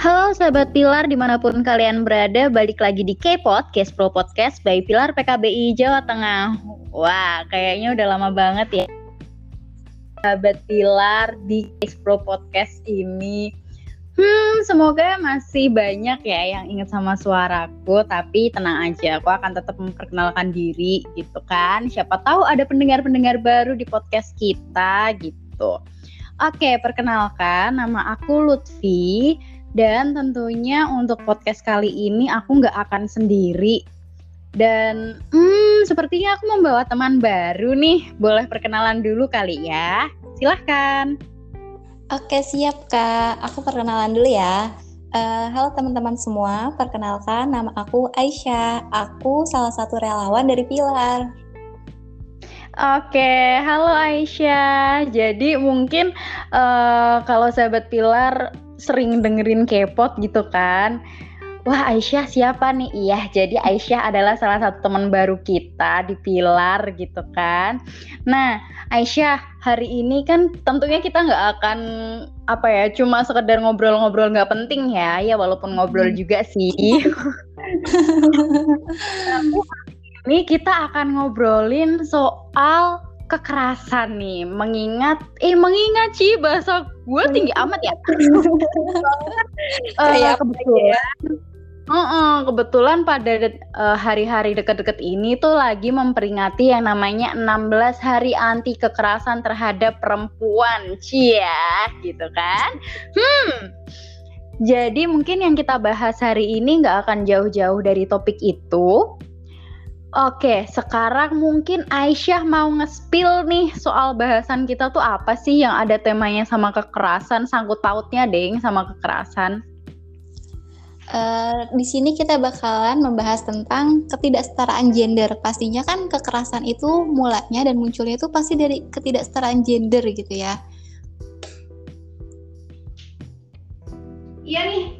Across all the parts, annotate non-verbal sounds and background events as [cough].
Halo sahabat Pilar di mana pun kalian berada, balik lagi di K-Pod, Case Pro Podcast by Pilar PKBI Jawa Tengah. Wah, kayaknya udah lama banget ya. Sahabat Pilar di Case Pro Podcast ini. Hmm, semoga masih banyak ya yang inget sama suaraku, tapi tenang aja, aku akan tetap memperkenalkan diri gitu kan. Siapa tahu ada pendengar-pendengar baru di podcast kita gitu. Oke, perkenalkan nama aku Lutfi dan tentunya untuk podcast kali ini aku nggak akan sendiri. Dan hmm, sepertinya aku membawa teman baru nih. Boleh perkenalan dulu kali ya. Silahkan. Oke siap kak. Aku perkenalan dulu ya. Uh, halo teman-teman semua, perkenalkan nama aku Aisyah. Aku salah satu relawan dari Pilar. Oke, halo Aisyah. Jadi mungkin uh, kalau sahabat Pilar sering dengerin K-pop gitu kan. Wah Aisyah siapa nih? Iya, jadi Aisyah adalah salah satu teman baru kita di Pilar gitu kan. Nah Aisyah hari ini kan tentunya kita nggak akan apa ya cuma sekedar ngobrol-ngobrol nggak penting ya ya walaupun ngobrol hmm. juga sih. [laughs] ini kita akan ngobrolin soal kekerasan nih. Mengingat eh mengingat sih bahasa gue tinggi amat ya. [laughs] Uh, kebetulan uh -uh, kebetulan pada uh, hari-hari deket-deket ini tuh lagi memperingati yang namanya 16 hari anti kekerasan terhadap perempuan. Cia gitu kan? Hmm. Jadi mungkin yang kita bahas hari ini nggak akan jauh-jauh dari topik itu Oke, sekarang mungkin Aisyah mau nge-spill nih soal bahasan kita tuh apa sih yang ada temanya sama kekerasan, sangkut pautnya deng sama kekerasan. Uh, di sini kita bakalan membahas tentang ketidaksetaraan gender. Pastinya kan kekerasan itu mulanya dan munculnya itu pasti dari ketidaksetaraan gender gitu ya. Iya nih,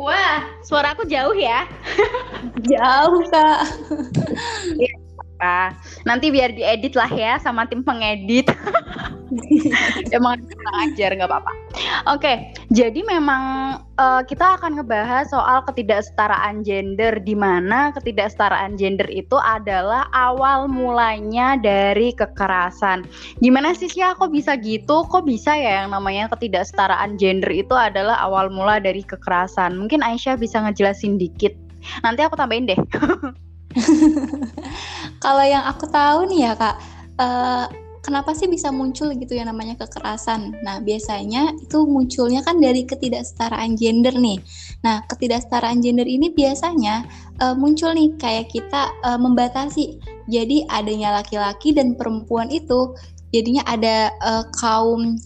Wah, suara aku jauh ya? jauh, Kak. [laughs] Iya, Nanti biar diedit lah ya sama tim pengedit. [laughs] Emang ajar nggak apa-apa. Oke, jadi memang uh, kita akan ngebahas soal ketidaksetaraan gender di mana ketidaksetaraan gender itu adalah awal mulanya dari kekerasan. Gimana sih sih kok bisa gitu? Kok bisa ya yang namanya ketidaksetaraan gender itu adalah awal mula dari kekerasan? Mungkin Aisyah bisa ngejelasin dikit. Nanti aku tambahin deh. [laughs] [laughs] Kalau yang aku tahu nih ya kak, uh, kenapa sih bisa muncul gitu yang namanya kekerasan? Nah, biasanya itu munculnya kan dari ketidaksetaraan gender nih. Nah, ketidaksetaraan gender ini biasanya uh, muncul nih kayak kita uh, membatasi. Jadi adanya laki-laki dan perempuan itu jadinya ada uh, kaum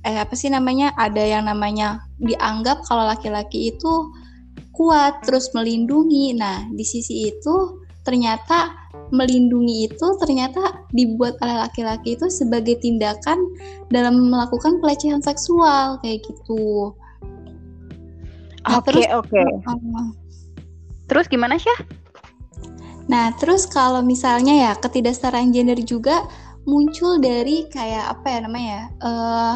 eh apa sih namanya? Ada yang namanya dianggap kalau laki-laki itu kuat terus melindungi. Nah, di sisi itu ternyata melindungi itu ternyata dibuat oleh laki-laki itu sebagai tindakan dalam melakukan pelecehan seksual kayak gitu. Nah, oke okay, oke. Okay. Uh, terus gimana sih? Nah terus kalau misalnya ya ketidaksetaraan gender juga muncul dari kayak apa ya namanya uh,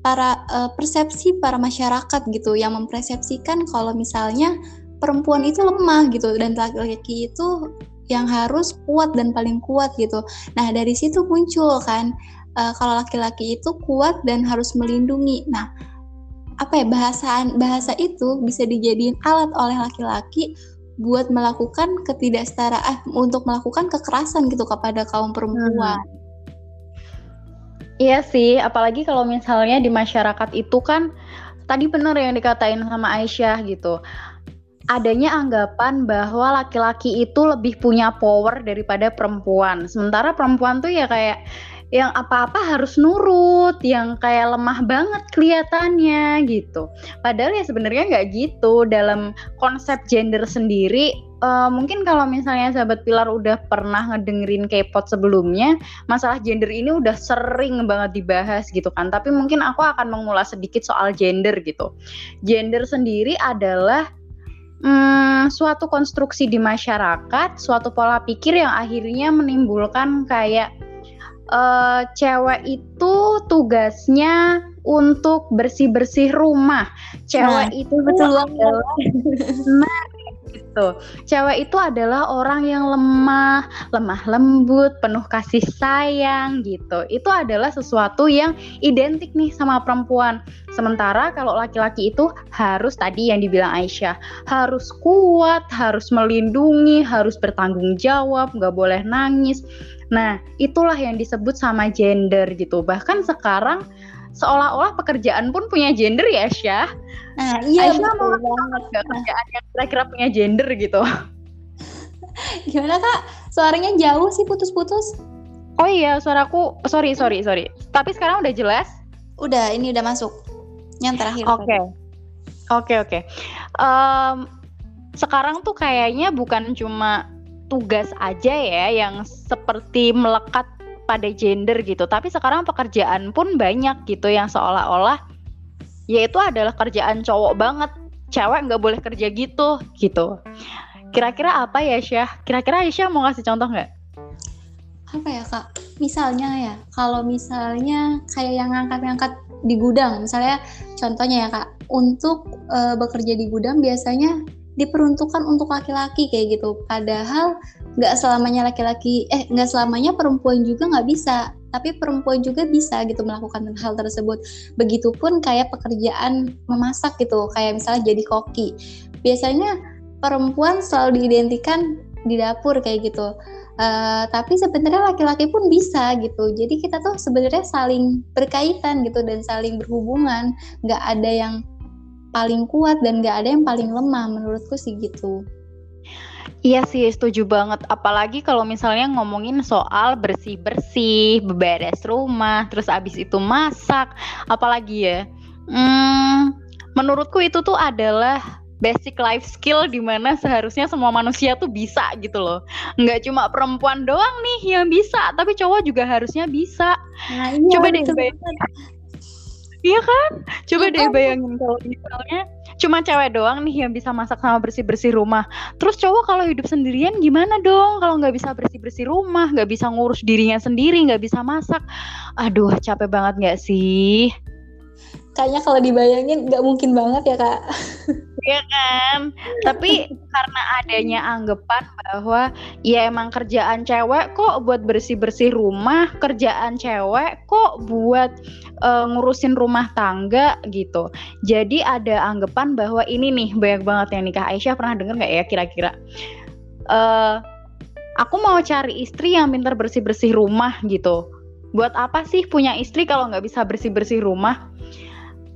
para uh, persepsi para masyarakat gitu yang mempersepsikan kalau misalnya perempuan itu lemah gitu dan laki-laki itu yang harus kuat dan paling kuat gitu. Nah dari situ muncul kan uh, kalau laki-laki itu kuat dan harus melindungi. Nah apa ya bahasaan bahasa itu bisa dijadiin alat oleh laki-laki buat melakukan ketidaksetaraan untuk melakukan kekerasan gitu kepada kaum perempuan. Hmm. Iya sih, apalagi kalau misalnya di masyarakat itu kan tadi benar yang dikatain sama Aisyah gitu adanya anggapan bahwa laki-laki itu lebih punya power daripada perempuan. Sementara perempuan tuh ya kayak yang apa-apa harus nurut, yang kayak lemah banget kelihatannya gitu. Padahal ya sebenarnya nggak gitu dalam konsep gender sendiri. Uh, mungkin kalau misalnya sahabat Pilar udah pernah ngedengerin K-pop sebelumnya, masalah gender ini udah sering banget dibahas gitu kan. Tapi mungkin aku akan mengulas sedikit soal gender gitu. Gender sendiri adalah hmm, suatu konstruksi di masyarakat, suatu pola pikir yang akhirnya menimbulkan kayak uh, cewek itu tugasnya untuk bersih-bersih rumah. Cewek nah, itu betul adalah [laughs] nah, gitu. Cewek itu adalah orang yang lemah, lemah lembut, penuh kasih sayang gitu. Itu adalah sesuatu yang identik nih sama perempuan. Sementara kalau laki-laki itu harus tadi yang dibilang Aisyah, harus kuat, harus melindungi, harus bertanggung jawab, nggak boleh nangis. Nah, itulah yang disebut sama gender gitu. Bahkan sekarang seolah-olah pekerjaan pun punya gender ya Syah. Nah, iya Aisyah mau banget gak kerjaan yang kira-kira punya gender gitu. Gimana kak? Suaranya jauh sih putus-putus. Oh iya, suaraku sorry sorry sorry. Tapi sekarang udah jelas? Udah, ini udah masuk. Yang terakhir. Oke. Okay. Oke okay, oke. Okay. Um, sekarang tuh kayaknya bukan cuma tugas aja ya yang seperti melekat pada gender gitu. Tapi sekarang pekerjaan pun banyak gitu yang seolah-olah yaitu adalah kerjaan cowok banget. Cewek nggak boleh kerja gitu gitu. Kira-kira apa ya Syah? Kira-kira Aisyah mau ngasih contoh nggak? Apa ya kak? Misalnya ya, kalau misalnya kayak yang ngangkat-ngangkat di gudang, misalnya contohnya ya kak, untuk uh, bekerja di gudang biasanya diperuntukkan untuk laki-laki kayak gitu. Padahal nggak selamanya laki-laki, eh nggak selamanya perempuan juga nggak bisa. Tapi perempuan juga bisa gitu melakukan hal tersebut. Begitupun kayak pekerjaan memasak gitu, kayak misalnya jadi koki. Biasanya perempuan selalu diidentikan di dapur kayak gitu. Uh, tapi sebenarnya laki-laki pun bisa gitu. Jadi kita tuh sebenarnya saling berkaitan gitu dan saling berhubungan. Nggak ada yang paling kuat dan gak ada yang paling lemah menurutku sih gitu. Iya sih setuju banget apalagi kalau misalnya ngomongin soal bersih-bersih, beberes rumah, terus abis itu masak, apalagi ya. Hmm, menurutku itu tuh adalah basic life skill di mana seharusnya semua manusia tuh bisa gitu loh. Nggak cuma perempuan doang nih yang bisa, tapi cowok juga harusnya bisa. Nah, iya, Coba deh Iya kan? Coba ya deh kan? bayangin kalau misalnya cuma cewek doang nih yang bisa masak sama bersih-bersih rumah. Terus cowok kalau hidup sendirian gimana dong? Kalau nggak bisa bersih-bersih rumah, nggak bisa ngurus dirinya sendiri, nggak bisa masak. Aduh, capek banget nggak sih? Kayaknya kalau dibayangin nggak mungkin banget ya kak. Iya kan? Tapi karena adanya anggapan bahwa ya emang kerjaan cewek kok buat bersih-bersih rumah, kerjaan cewek kok buat uh, ngurusin rumah tangga gitu. Jadi ada anggapan bahwa ini nih banyak banget yang nikah Aisyah pernah denger nggak ya kira-kira? Uh, aku mau cari istri yang pintar bersih-bersih rumah gitu. Buat apa sih punya istri kalau nggak bisa bersih-bersih rumah?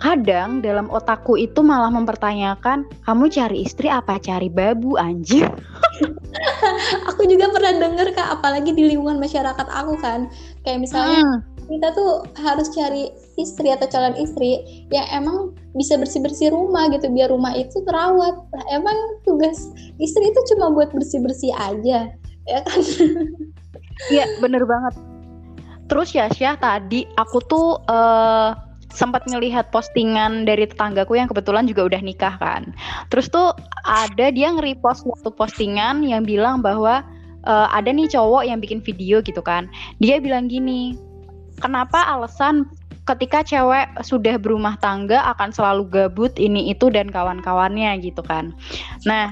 Kadang dalam otakku itu malah mempertanyakan kamu cari istri apa? Cari babu anjir [laughs] aku juga pernah denger kak apalagi di lingkungan masyarakat aku kan. Kayak misalnya hmm. kita tuh harus cari istri atau calon istri yang emang bisa bersih bersih rumah gitu biar rumah itu terawat. Nah, emang tugas istri itu cuma buat bersih bersih aja ya kan? Iya bener banget. Terus ya Syah tadi aku tuh uh, sempat ngelihat postingan dari tetanggaku yang kebetulan juga udah nikah kan. Terus tuh ada dia nge-repost waktu postingan yang bilang bahwa uh, ada nih cowok yang bikin video gitu kan. Dia bilang gini, kenapa alasan ketika cewek sudah berumah tangga akan selalu gabut ini itu dan kawan-kawannya gitu kan. Nah,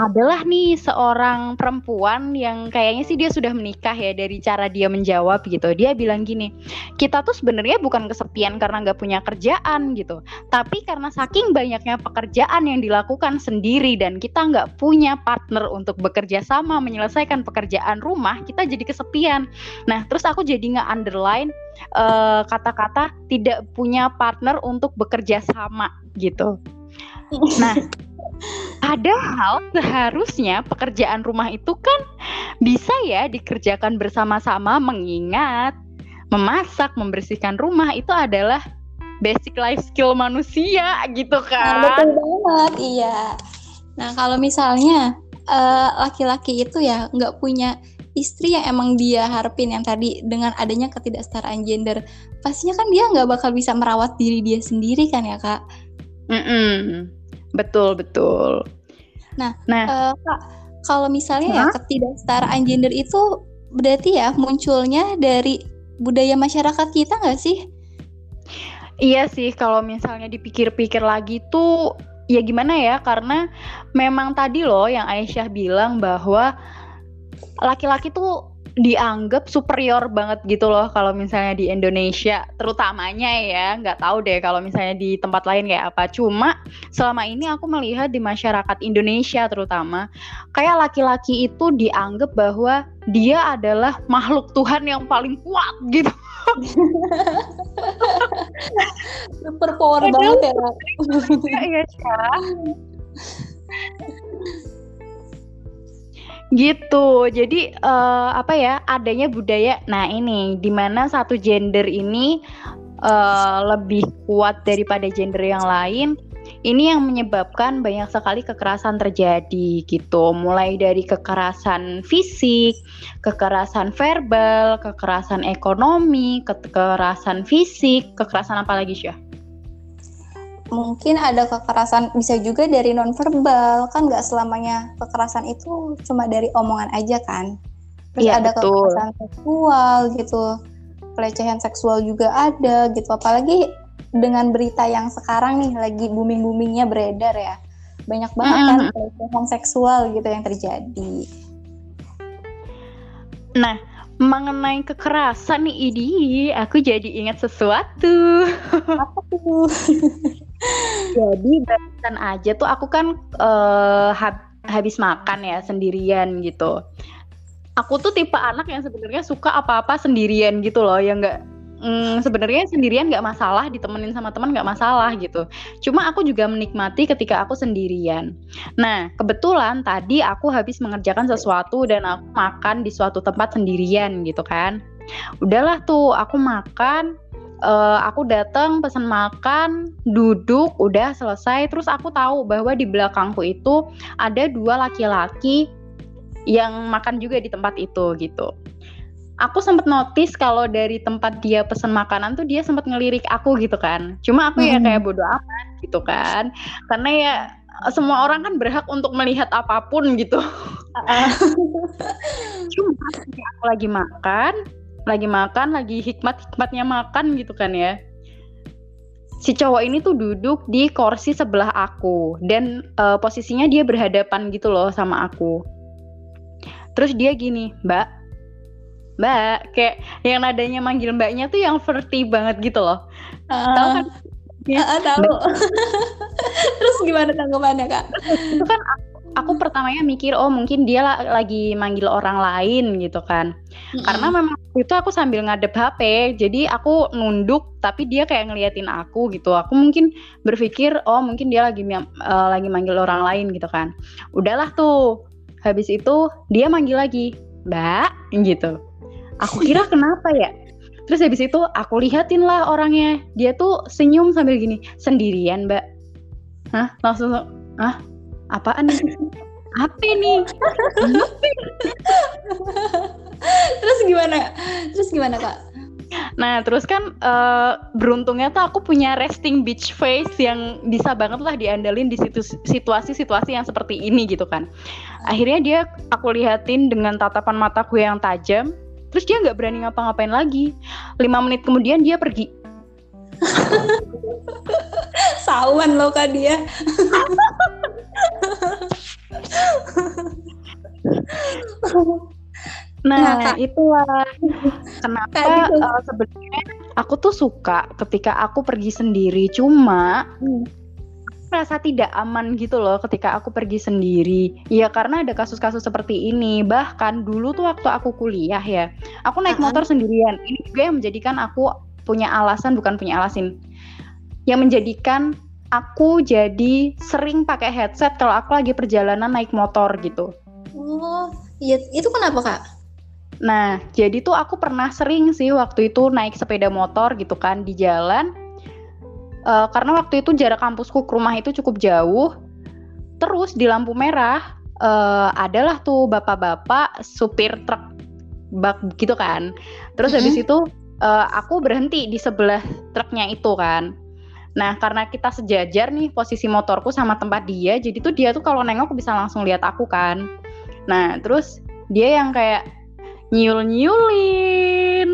adalah nih seorang perempuan yang kayaknya sih dia sudah menikah ya dari cara dia menjawab gitu. Dia bilang gini, kita tuh sebenarnya bukan kesepian karena nggak punya kerjaan gitu, tapi karena saking banyaknya pekerjaan yang dilakukan sendiri dan kita nggak punya partner untuk bekerja sama menyelesaikan pekerjaan rumah, kita jadi kesepian. Nah, terus aku jadi nggak underline uh, kata-kata tidak punya partner untuk bekerja sama gitu. Nah, Padahal seharusnya pekerjaan rumah itu kan bisa ya dikerjakan bersama-sama mengingat memasak, membersihkan rumah itu adalah basic life skill manusia gitu kan. Nah, betul banget, iya. Nah kalau misalnya eh, laki-laki uh, itu ya nggak punya istri yang emang dia harapin yang tadi dengan adanya ketidaksetaraan gender, pastinya kan dia nggak bakal bisa merawat diri dia sendiri kan ya kak. Mm -mm. Betul, betul. Nah, nah uh, Kak, kalau misalnya huh? ya ketidaksetaraan gender itu berarti ya munculnya dari budaya masyarakat kita nggak sih? Iya sih, kalau misalnya dipikir-pikir lagi tuh ya gimana ya? Karena memang tadi loh yang Aisyah bilang bahwa laki-laki tuh dianggap superior banget gitu loh kalau misalnya di Indonesia. Terutamanya ya nggak tahu deh kalau misalnya di tempat lain kayak apa. Cuma selama ini aku melihat di masyarakat Indonesia terutama kayak laki-laki itu dianggap bahwa dia adalah makhluk Tuhan yang paling kuat gitu. Super power banget ya [laughs] iya [laughs] gitu. Jadi uh, apa ya adanya budaya nah ini di mana satu gender ini uh, lebih kuat daripada gender yang lain ini yang menyebabkan banyak sekali kekerasan terjadi gitu. Mulai dari kekerasan fisik kekerasan verbal kekerasan ekonomi kekerasan fisik kekerasan apa lagi sih mungkin ada kekerasan bisa juga dari nonverbal. Kan nggak selamanya kekerasan itu cuma dari omongan aja kan. Terus ya, ada betul. kekerasan seksual gitu. Pelecehan seksual juga ada gitu. Apalagi dengan berita yang sekarang nih lagi booming boomingnya beredar ya. Banyak banget kan pelecehan seksual gitu yang terjadi. Nah mengenai kekerasan nih Idi, aku jadi ingat sesuatu. Apa tuh? [laughs] jadi barusan aja tuh aku kan uh, hab habis makan ya sendirian gitu. Aku tuh tipe anak yang sebenarnya suka apa-apa sendirian gitu loh, yang nggak mm, sebenarnya sendirian nggak masalah ditemenin sama teman nggak masalah gitu. Cuma aku juga menikmati ketika aku sendirian. Nah kebetulan tadi aku habis mengerjakan sesuatu dan aku makan di suatu tempat sendirian gitu kan. Udahlah tuh aku makan uh, aku datang pesan makan, duduk, udah selesai. Terus aku tahu bahwa di belakangku itu ada dua laki-laki yang makan juga di tempat itu gitu aku sempat notice kalau dari tempat dia pesen makanan tuh dia sempat ngelirik aku gitu kan. Cuma aku ya hmm. ya kayak bodoh amat gitu kan. Karena ya semua orang kan berhak untuk melihat apa pun gitu. [laughs] Cuma aku lagi makan, lagi makan, lagi hikmat-hikmatnya makan gitu kan ya. Si cowok ini tuh duduk di kursi sebelah aku dan uh, posisinya dia berhadapan gitu loh sama aku. Terus dia gini, "Mbak, Mbak, kayak yang nadanya manggil Mbaknya tuh yang verti banget gitu loh. Uh, tahu kan? Ya, uh, tahu. [laughs] Terus gimana tanggapannya kak? Itu kan aku, aku pertamanya mikir oh mungkin dia lagi manggil orang lain gitu kan. Mm-hmm. Karena memang itu aku sambil ngadep HP, jadi aku nunduk tapi dia kayak ngeliatin aku gitu. Aku mungkin berpikir oh mungkin dia lagi uh, lagi manggil orang lain gitu kan. Udahlah tuh. Habis itu dia manggil lagi, "Mbak," gitu aku [laughs] kira kenapa ya terus habis itu aku lihatin lah orangnya dia tuh senyum sambil gini sendirian mbak Hah? langsung ah apaan nih? Apa nih terus gimana? Terus gimana kak? Nah, terus kan uh, beruntungnya tuh aku punya resting beach face yang bisa banget lah diandalin di situasi-situasi yang seperti ini gitu kan. Akhirnya dia aku lihatin dengan tatapan mataku yang tajam, terus dia nggak berani ngapa-ngapain lagi. Lima menit kemudian dia pergi. Sawan loh kak dia [laughs] nah, nah itulah kenapa uh, sebenarnya aku tuh suka ketika aku pergi sendiri cuma hmm merasa tidak aman gitu loh ketika aku pergi sendiri. Ya karena ada kasus-kasus seperti ini. Bahkan dulu tuh waktu aku kuliah ya, aku naik uh -huh. motor sendirian. Ini juga yang menjadikan aku punya alasan bukan punya alasan. Yang menjadikan aku jadi sering pakai headset kalau aku lagi perjalanan naik motor gitu. Oh, iya itu kenapa kak? Nah, jadi tuh aku pernah sering sih waktu itu naik sepeda motor gitu kan di jalan uh, karena waktu itu jarak kampusku ke rumah itu cukup jauh. Terus di lampu merah uh, adalah tuh bapak-bapak supir truk bak gitu kan. Terus mm -hmm. habis itu uh, aku berhenti di sebelah truknya itu kan. Nah, karena kita sejajar nih posisi motorku sama tempat dia, jadi tuh dia tuh kalau nengok bisa langsung lihat aku kan. Nah, terus dia yang kayak nyul-nyulin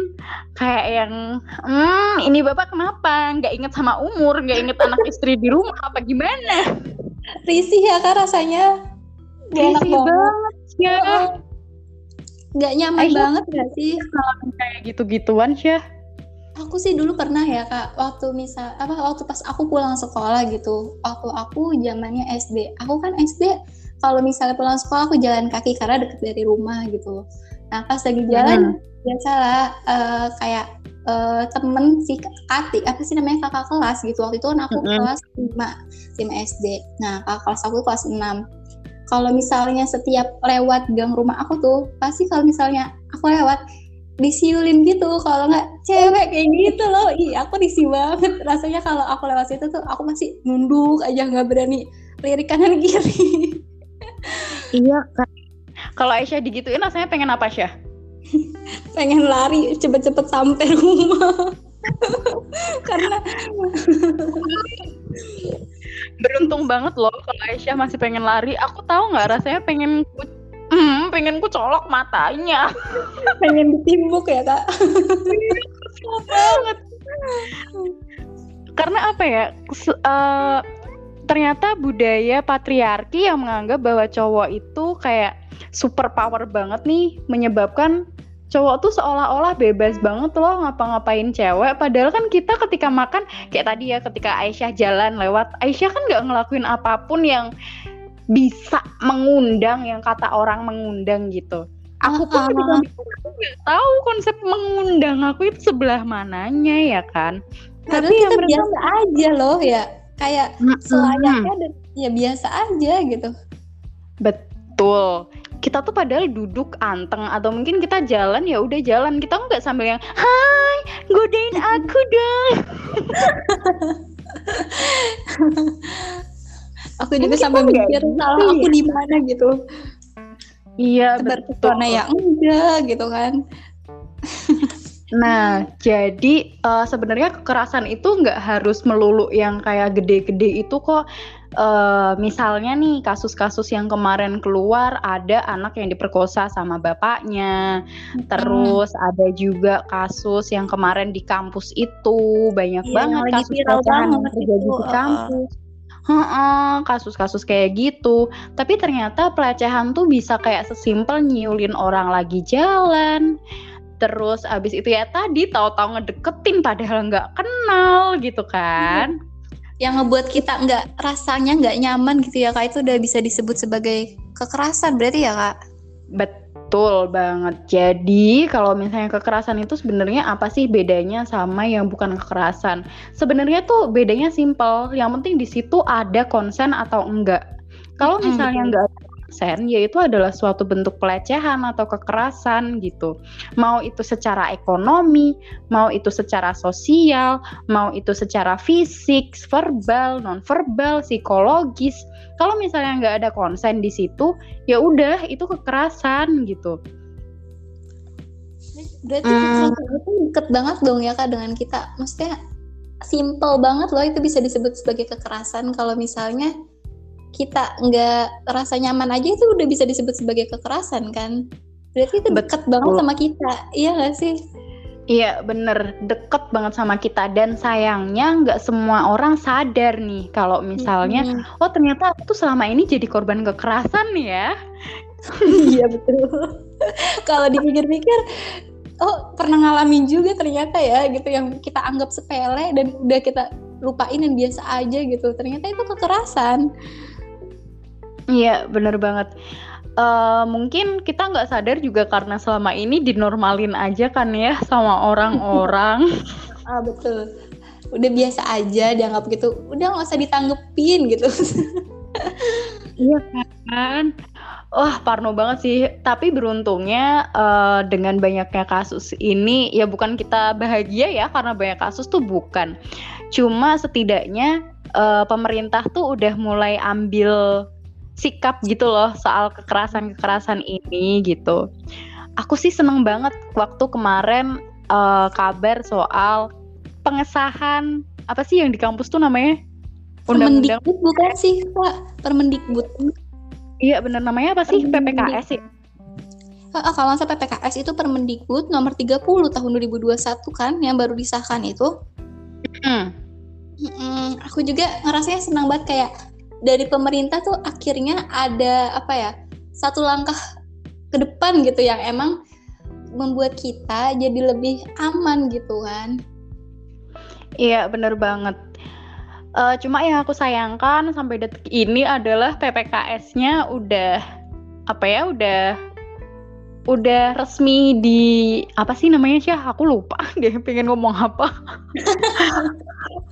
kayak yang hmm ini bapak kenapa? Nggak inget sama umur nggak inget anak istri di rumah apa gimana? Risih ya kak rasanya. Gak enak banget. ya. Nggak nyaman Aisyah, banget gak sih? Kayak gitu-gituan sih aku sih dulu pernah ya kak waktu misal apa waktu pas aku pulang sekolah gitu waktu aku zamannya SD aku kan SD kalau misalnya pulang sekolah aku jalan kaki karena deket dari rumah gitu. Nah pas lagi jalan hmm. biasalah uh, kayak uh, temen si Kati apa sih namanya kakak kelas gitu. Waktu itu kan aku hmm. kelas 5 5 SD nah kakak kelas aku kelas 6 kalau misalnya setiap lewat gang rumah aku tuh pasti kalau misalnya aku lewat disiulin gitu kalau nggak cewek kayak gitu loh. Ih aku risih banget. Rasanya kalau aku lewat situ tuh aku masih nunduk aja nggak berani lirik kanan [laughs] kiri. Iya kan kalau Aisyah digituin rasanya pengen apa Syah [laughs] pengen lari cepet-cepet sampai rumah. [laughs] Karena beruntung banget loh kalau Aisyah masih pengen lari. Aku tahu nggak rasanya pengen Hmm, pengen ku colok matanya. [laughs] pengen ditimbuk ya kak. Banget. Karena apa ya? Uh, ternyata budaya patriarki yang menganggap bahwa cowok itu kayak super power banget nih menyebabkan cowok tuh seolah-olah bebas banget loh ngapa-ngapain cewek padahal kan kita ketika makan kayak tadi ya ketika Aisyah jalan lewat Aisyah kan nggak ngelakuin apa pun yang bisa mengundang yang kata orang mengundang gitu. Aku pun uh, nggak tahu konsep mengundang aku itu sebelah mananya ya kan. Tapi kita mereka... biasa aja loh ya, kayak selayaknya dan ya biasa aja gitu. Betul. Kita tuh padahal duduk anteng atau mungkin kita jalan ya udah jalan kita nggak sambil yang Hai godain aku dong. [laughs] [laughs] aku juga sampai mikir salah aku di mana gitu. Iya betul. ya enggak gitu kan. Nah, jadi uh, sebenarnya kekerasan itu nggak harus melulu yang kayak gede-gede itu kok. Uh, misalnya nih kasus-kasus yang kemarin keluar ada anak yang diperkosa sama bapaknya, hmm. terus ada juga kasus yang kemarin di kampus itu. Banyak iya, banget kasus kekerasan yang terjadi di kampus. Uh kasus-kasus kayak gitu. Tapi ternyata pelecehan tuh bisa kayak sesimpel nyiulin orang lagi jalan. Terus abis itu ya tadi tahu-tahu ngedeketin padahal nggak kenal gitu kan. Yang ngebuat kita nggak rasanya nggak nyaman gitu ya kak itu udah bisa disebut sebagai kekerasan berarti ya kak? Betul Betul banget. Jadi kalau misalnya kekerasan itu sebenarnya apa sih bedanya sama yang bukan kekerasan? Sebenarnya tuh bedanya simpel. Yang penting di situ ada konsen atau enggak. Kalau misalnya enggak ada konsen, yaitu adalah suatu bentuk pelecehan atau kekerasan gitu. Mau itu secara ekonomi, mau itu secara sosial, mau itu secara fisik, verbal, non verbal, psikologis kalau misalnya nggak ada konsen di situ ya udah itu kekerasan gitu. Berarti hmm. kekerasan itu deket banget dong ya kak dengan kita. Maksudnya simple banget loh itu bisa disebut sebagai kekerasan. Kalau misalnya kita nggak rasa nyaman aja itu udah bisa disebut sebagai kekerasan kan? Berarti itu deket Betul. banget sama kita. Iya nggak sih Iya bener deket banget sama kita dan sayangnya nggak semua orang sadar nih kalau misalnya hmm. oh ternyata aku tuh selama ini jadi korban kekerasan nih ya. iya betul. [laughs] kalau dipikir-pikir oh pernah ngalamin juga ternyata ya gitu yang kita anggap sepele dan udah kita lupain dan biasa aja gitu ternyata itu kekerasan. Iya bener banget uh, mungkin kita nggak sadar juga karena selama ini dinormalin aja kan ya sama orang-orang. [laughs] ah betul. Udah biasa aja dianggap gitu. Udah nggak usah ditanggepin gitu. [laughs] iya kan. Wah, parno banget sih. Tapi beruntungnya uh, dengan banyaknya kasus ini, ya bukan kita bahagia ya karena banyak kasus tuh bukan. Cuma setidaknya uh, pemerintah tuh udah mulai ambil sikap gitu loh soal kekerasan-kekerasan ini gitu. Aku sih seneng banget waktu kemarin uh, kabar soal pengesahan apa sih yang di kampus tuh namanya? Undang-undang bukan sih Pak, Permendikbud. Iya bener namanya apa sih PPKS sih? uh, kalau masa PPKS itu Permendikbud nomor 30 tahun 2021 kan yang baru disahkan itu. Hmm. Hmm, aku juga ngerasanya senang banget kayak dari pemerintah tuh akhirnya ada apa ya satu langkah ke depan gitu yang emang membuat kita jadi lebih aman gitu kan. Iya bener banget. Uh, cuma yang aku sayangkan sampai detik ini adalah PPKS-nya udah apa ya udah udah resmi di apa sih namanya sih aku lupa [laughs] deh pengen ngomong apa. [laughs]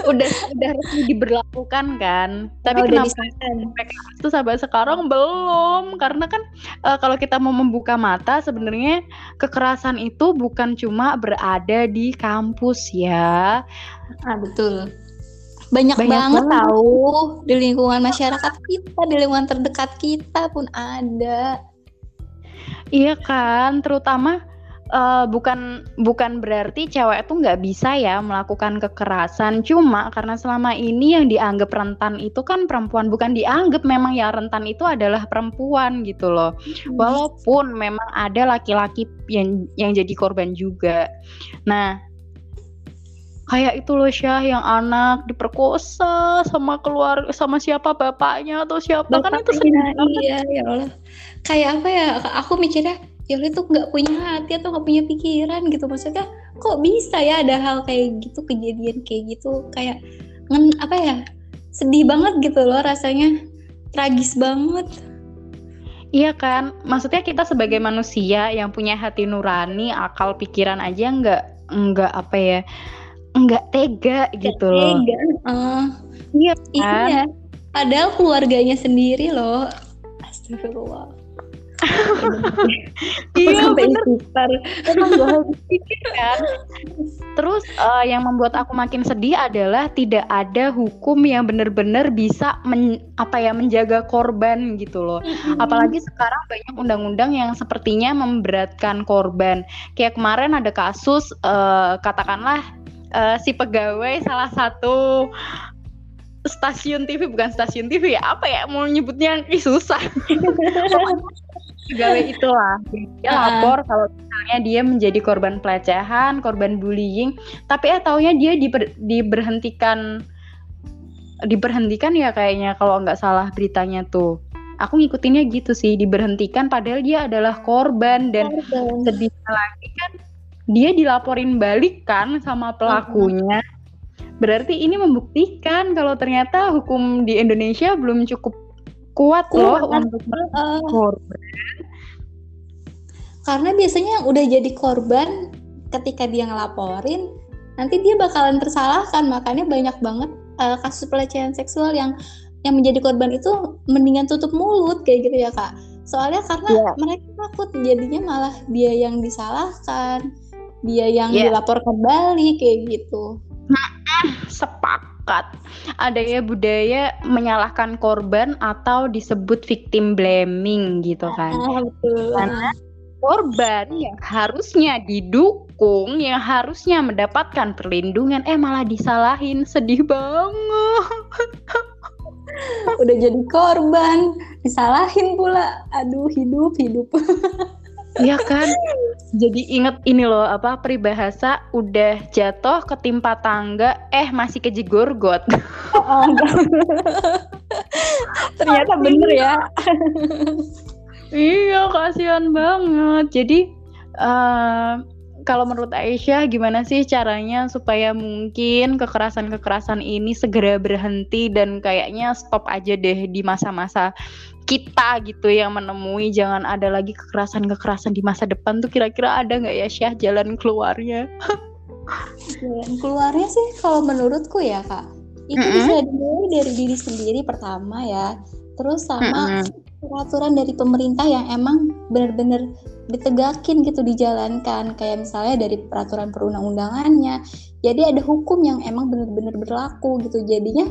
Udah udah resmi diberlakukan kan? Tapi oh, kenapa PKS itu sampai sekarang belum? Karena kan uh, kalau kita mau membuka mata sebenarnya kekerasan itu bukan cuma berada di kampus ya. Ah betul. Banyak, banyak banget, banget. tahu di lingkungan masyarakat kita di lingkungan terdekat kita pun ada Iya kan, terutama uh, bukan bukan berarti cewek itu nggak bisa ya melakukan kekerasan. Cuma karena selama ini yang dianggap rentan itu kan perempuan, bukan dianggap memang ya rentan itu adalah perempuan gitu loh. Walaupun memang ada laki-laki yang yang jadi korban juga. Nah, kayak itu loh Syah yang anak diperkosa sama keluar sama siapa bapaknya atau siapa bapaknya, kan itu sedih iya ya Allah kayak apa ya aku mikirnya ya itu nggak punya hati atau nggak punya pikiran gitu maksudnya kok bisa ya ada hal kayak gitu kejadian kayak gitu kayak ngen apa ya sedih banget gitu loh rasanya tragis banget Iya kan, maksudnya kita sebagai manusia yang punya hati nurani, akal pikiran aja nggak nggak apa ya, nggak tega gitu loh. Tega. Uh, iya kan? Iya. Padahal keluarganya sendiri loh. Astagfirullah. [laughs] iya bener. [laughs] kan. Terus uh, yang membuat aku makin sedih adalah tidak ada hukum yang benar-benar bisa men, apa ya menjaga korban gitu loh. Mm-hmm. apalagi sekarang banyak undang-undang yang sepertinya memberatkan korban. Kayak kemarin ada kasus uh, katakanlah uh, si pegawai salah satu stasiun TV bukan stasiun TV ya apa ya mau nyebutnya Ih, susah [laughs] pegawai itulah dia uh. lapor kalau misalnya dia menjadi korban pelecehan korban bullying tapi eh taunya dia diber, diberhentikan diberhentikan ya kayaknya kalau nggak salah beritanya tuh aku ngikutinnya gitu sih diberhentikan padahal dia adalah korban dan korban. sedihnya lagi kan dia dilaporin balik kan sama pelakunya. Berarti ini membuktikan kalau ternyata hukum di Indonesia belum cukup kuat, kuat loh untuk uh, korban. Karena biasanya yang udah jadi korban ketika dia ngelaporin, nanti dia bakalan tersalahkan. Makanya banyak banget uh, kasus pelecehan seksual yang yang menjadi korban itu mendingan tutup mulut kayak gitu ya kak. Soalnya karena yeah. mereka takut jadinya malah dia yang disalahkan dia yang yeah. dilaporkan balik kayak gitu. Sepakat. Ada ya budaya menyalahkan korban atau disebut victim blaming gitu kan. Ah, betul. Karena korban yang harusnya didukung, yang harusnya mendapatkan perlindungan, eh malah disalahin, sedih banget. Udah jadi korban, disalahin pula. Aduh, hidup, hidup. [laughs] Iya kan? Jadi inget ini loh apa peribahasa udah jatuh ketimpa tangga eh masih kejegorgot. Oh, [laughs] Ternyata bener ya. [laughs] iya kasihan banget. Jadi uh, kalau menurut Aisyah gimana sih caranya supaya mungkin kekerasan-kekerasan ini segera berhenti dan kayaknya stop aja deh di masa-masa kita gitu yang menemui jangan ada lagi kekerasan-kekerasan di masa depan tuh kira-kira ada nggak ya Syah jalan keluarnya? jalan keluarnya sih kalau menurutku ya kak. Itu mm -hmm. bisa dimulai dari diri sendiri pertama ya. Terus sama mm -hmm peraturan dari pemerintah yang emang benar-benar ditegakin gitu dijalankan. Kayak misalnya dari peraturan perundang-undangannya. Jadi ada hukum yang emang benar-benar berlaku gitu. Jadinya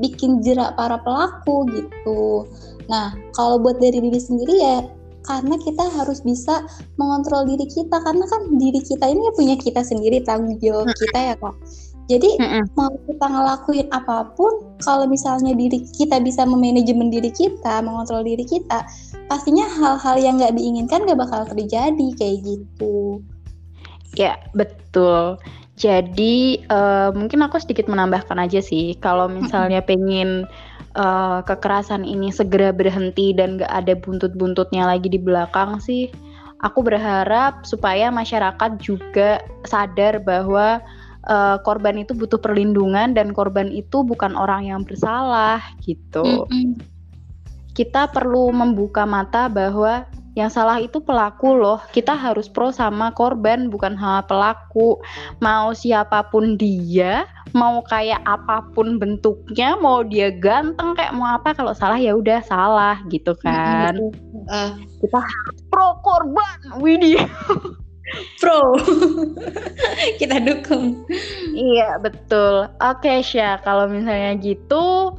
bikin jerak para pelaku gitu nah kalau buat dari diri sendiri ya karena kita harus bisa mengontrol diri kita karena kan diri kita ini punya kita sendiri tanggung jawab kita ya kak jadi mm -mm. mau kita ngelakuin apa pun, kalau misalnya diri kita bisa memanajemen diri kita, mengontrol diri kita, pastinya hal-hal yang nggak diinginkan gak bakal terjadi kayak gitu. Ya, betul. Jadi uh, mungkin aku sedikit menambahkan aja sih, kalau misalnya pengen uh, kekerasan ini segera berhenti dan gak ada buntut-buntutnya lagi di belakang sih, aku berharap supaya masyarakat juga sadar bahwa uh, korban itu butuh perlindungan dan korban itu bukan orang yang bersalah gitu. Mm -hmm. Kita perlu membuka mata bahwa yang salah itu pelaku loh. Kita harus pro sama korban bukan hal pelaku. Mau siapa pun dia, mau kayak apa pun bentuknya, mau dia ganteng kayak mau apa kalau salah ya udah salah gitu kan. Uh, kita harus pro korban, Widi. [laughs] pro [laughs] kita dukung iya betul oke Syah kalau misalnya gitu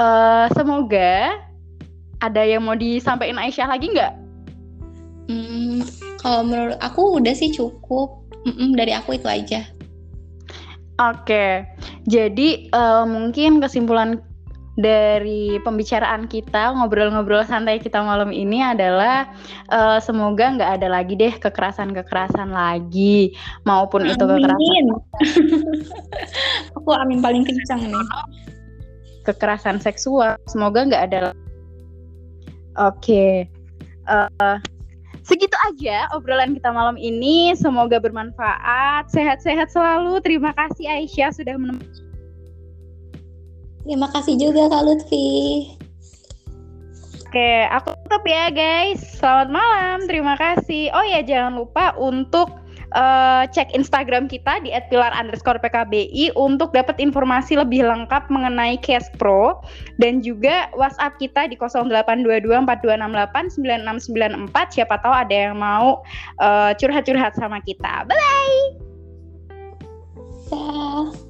uh, semoga ada yang mau disampaikan Aisyah lagi nggak Hmm, kalau menurut aku udah sih cukup. Mm-mm, dari aku itu aja. Oke, jadi uh, mungkin kesimpulan dari pembicaraan kita ngobrol-ngobrol santai kita malam ini adalah uh, semoga nggak ada lagi deh kekerasan-kekerasan lagi maupun amin. itu kekerasan. [laughs] Aku amin paling kencang nih. Kekerasan seksual semoga nggak ada. Oke. Okay. Uh, eh, Segitu aja obrolan kita malam ini. Semoga bermanfaat. Sehat-sehat selalu. Terima kasih Aisyah sudah menemani. Terima kasih juga Kak Lutfi. Oke, aku tutup ya guys. Selamat malam. Terima kasih. Oh ya, jangan lupa untuk uh, cek Instagram kita di @pilar_pkbi untuk dapat informasi lebih lengkap mengenai Cash Pro dan juga WhatsApp kita di 082242689694. Siapa tahu ada yang mau curhat curhat-curhat sama kita. Bye bye.